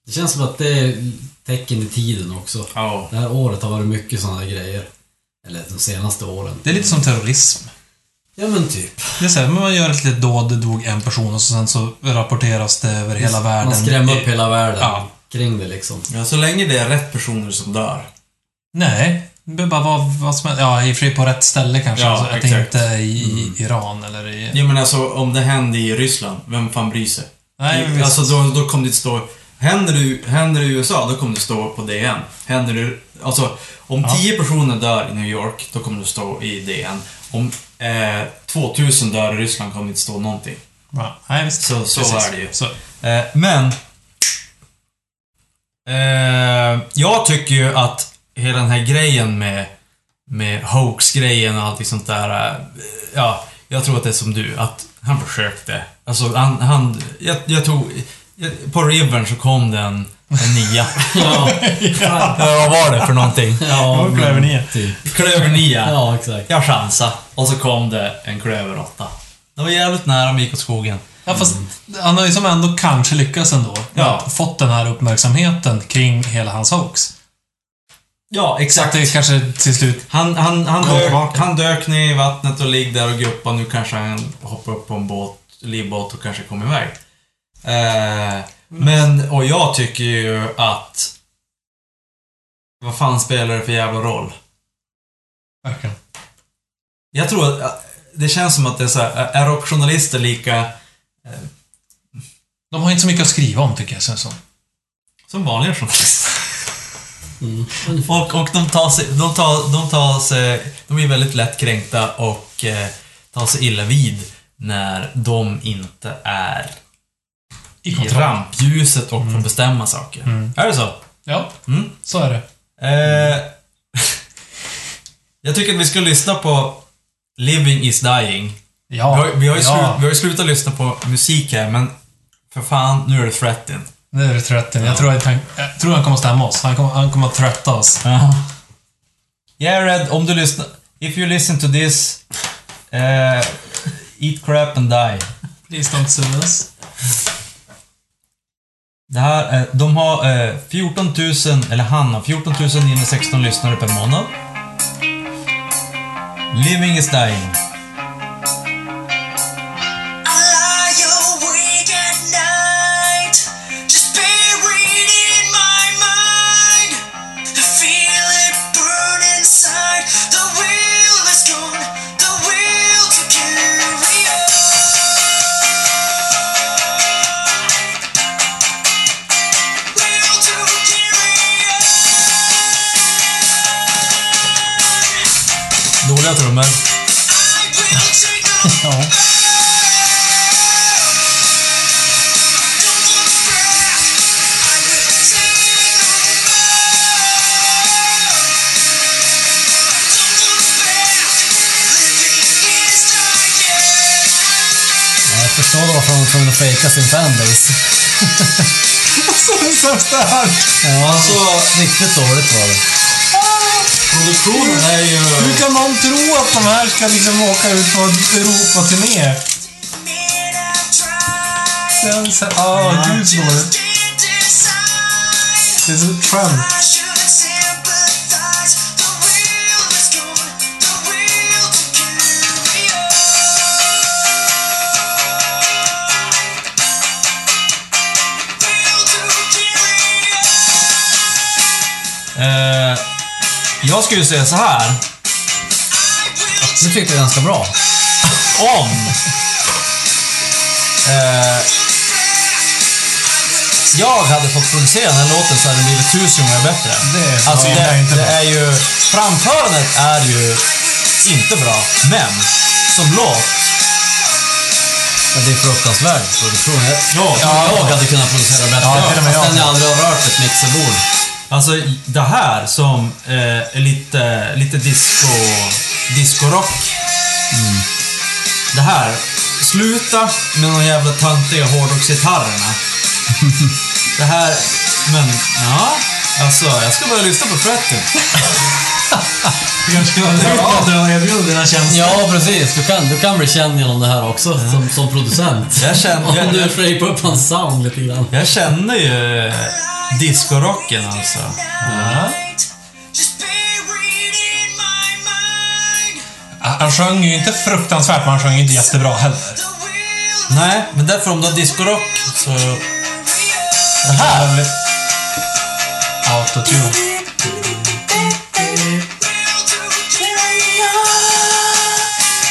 Det känns som att det är tecken i tiden också. Ja. Det här året har varit mycket sådana grejer. Eller de senaste åren. Det är lite som terrorism. Ja men typ. Det är så här, man gör ett litet dåd, det dog en person och så sen så rapporteras det över hela världen. Man skrämmer upp hela världen Ja. kring det liksom. ja, så länge det är rätt personer som dör. Nej, det bara vara vad som helst. Ja, i och för sig på rätt ställe kanske. Ja, alltså, att det inte är i, i Iran eller i... Ja, men alltså om det händer i Ryssland, vem fan bryr sig? Nej, visst. alltså då, då kommer det stå... Händer det, händer det i USA, då kommer det stå på DN. Händer det... Alltså, om Ja. 10 personer dör i New York, då kommer det stå i DN. Om eh, 2000 dör i Ryssland kommer det inte stå någonting. Ja, nej, visst. Så- så Precis. är det ju. Så. Eh, men... Eh, jag tycker ju att hela den här grejen med, med hoax-grejen och allting sånt där. Eh, ja, jag tror att det är som du, att han försökte. Alltså, han... han jag, jag tog... Jag, på Rivern så kom det en, nia. Ja, ja, vad var det för någonting? ja Och klöver nia. Typ. Klöver nia. Ja, exakt. Jag chansade. Och så kom det en klöver åtta. Det var jävligt nära om gick åt skogen. Ja, fast han har ju som ändå kanske lyckats ändå. Ja. Fått den här uppmärksamheten kring hela hans hoax. Ja, Så exakt. det kanske till slut... Han, han, han, Kom dök, tillbaka. han dök ner i vattnet och ligger där och guppar. Nu kanske han hoppar upp på en båt, livbåt och kanske kommer iväg. Eh, men, och jag tycker ju att... Vad fan spelar det för jävla roll? Verkligen. Jag tror att det känns som att det är så här, är rockjournalister lika De har inte så mycket att skriva om, tycker jag, känns som. som vanliga journalister? Mm. Och, och de tar sig, de tar, de tar sig, de blir väldigt lätt kränkta och eh, tar sig illa vid när de inte är I i rampljuset och får bestämma saker. Mm. Är det så? Ja, Mm. så är det. Eh, jag tycker att vi ska lyssna på Living is dying. Ja. Vi har, vi, har ju ja. slut, vi har ju slutat lyssna på musik här, men för fan, nu är det threatened. Nu är det 30. Jag, tror att han, jag tror han kommer stämma oss. Han kommer, han kommer att trötta oss. Jared, om du lyssnar... If you listen to this... eh, eat crap and die. Please don't sue us. Det här, är- de har eh, 14 000, eller han har 14 916 lyssnare per månad. Living is dying. Dåliga trummor. Ja. Förstår varför de var tvungna att fejka sin fanbase. Så det sämsta här. Ja, alltså riktigt dåligt var det. Produktionen är ju... Hur kan någon tro att de här ska liksom åka ut på Europaturné? Är så... Ah, gud så dåligt. Det är så trend. Skulle säga så här. Det tyckte jag ganska bra. Om... Eh, jag hade fått producera den här låten så hade det blivit tusen gånger bättre. Det Alltså det, inte det bra. är ju... Framförandet är ju inte bra, men som låt... Men det är fruktansvärd produktion. Jag, Ja, jag hade kunnat producera bättre. Ja, till och med jag. Jag aldrig har rört ett mixerbord. Alltså det här som eh, är lite, lite disco, discorock. Det här. Sluta med de jävla töntiga hårdrocksgitarrerna. det här, men ja. Alltså, jag ska börja lyssna på Frettin. Du kanske ska dra och erbjuda dina tjänster. Ja, precis. Du kan, du kan bli känd genom det här också, som, som producent. Jag känner, Om jag, du jag, frejpar upp hans sound lite grann. jag känner ju discorocken alltså. Han sjöng ju inte fruktansvärt, men han sjöng ju inte jättebra heller. Nej, men därför om du har discorock så... Det här... Autotune.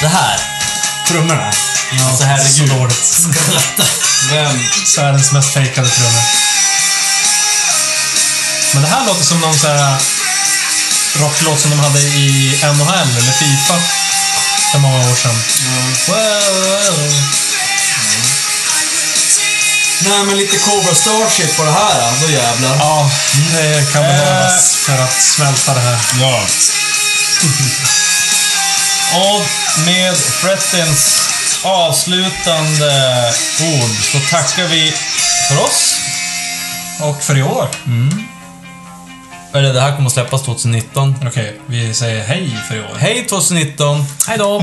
Det här. Trummorna. alltså Så herregud. dåligt. Vem? Världens mest fejkade trummor. Men det här låter som någon så här rocklåt som de hade i NHL eller Fifa för många år sedan. Wow. Nej, men lite Cobra Starship på det här då jävlar. Ja, det kan behövas för att smälta det här. Ja. Och med Frettins avslutande ord så tackar vi för oss. Och för i år. För det här kommer att släppas 2019. Okej, okay, vi säger hej för i år. Hej 2019! Hej då!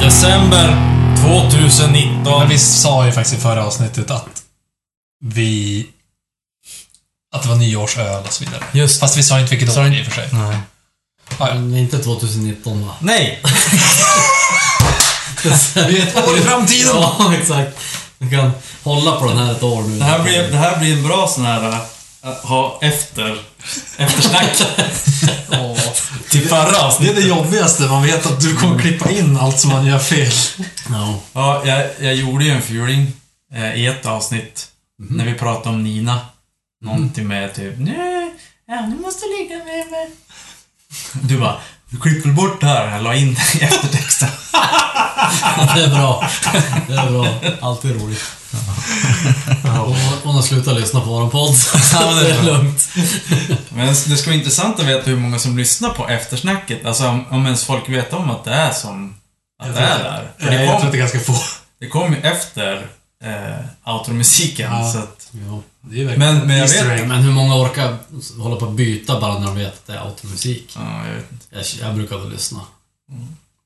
December 2019. Men vi sa ju faktiskt i förra avsnittet att vi att det var nyårsöl och så vidare. Just Fast vi sa inte vilket år i och för sig. Nej. Ja, ja. Men inte 2019 va? Nej! Vi är ett år i framtiden! Ja, exakt. Vi kan hålla på den här ett år nu. Det här blir, det här blir en bra sån här... äh, ha efter... Eftersnack. Till förra Det är avsnittet. det jobbigaste. Man vet att du kommer klippa in allt som man gör fel. Ja. Ja, jag, jag gjorde ju en furing eh, i ett avsnitt. När vi pratade om Nina. Någonting med typ Nej, ja, du måste ligga med mig. Du bara, du klipper bort det här. Jag la in det i eftertexten. Det är bra. Det är bra. Alltid roligt. Och hon har slutat lyssna på våran podd. Ja, det är lugnt. Men det ska vara intressant att veta hur många som lyssnar på eftersnacket. Alltså om, om ens folk vet om att det är som... Att det är där. För det jag tror att det är ganska få. det kom ju efter eh, outromusiken. Ja. Så att, Ja. Det är verkligen Men- men jag vet- egg. Men hur många orkar hålla på att byta bara när de vet att det är automusik? ja, jag vet inte. Jag, jag brukar väl lyssna.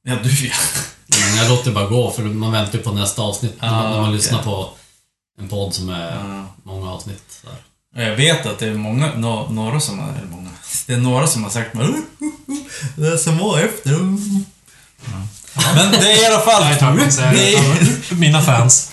Ja, du ja. Men jag låter bara gå, för man väntar ju på nästa avsnitt. när man, när man okej. lyssnar på en podd som är Ja. många avsnitt. Så. Och Jag vet att det är många, no, några som har, eller många, det är några som har sagt "Uh, uh, uh, det som var efter. uh." Men det är i alla fall... Nej, tack, det är, Mina fans.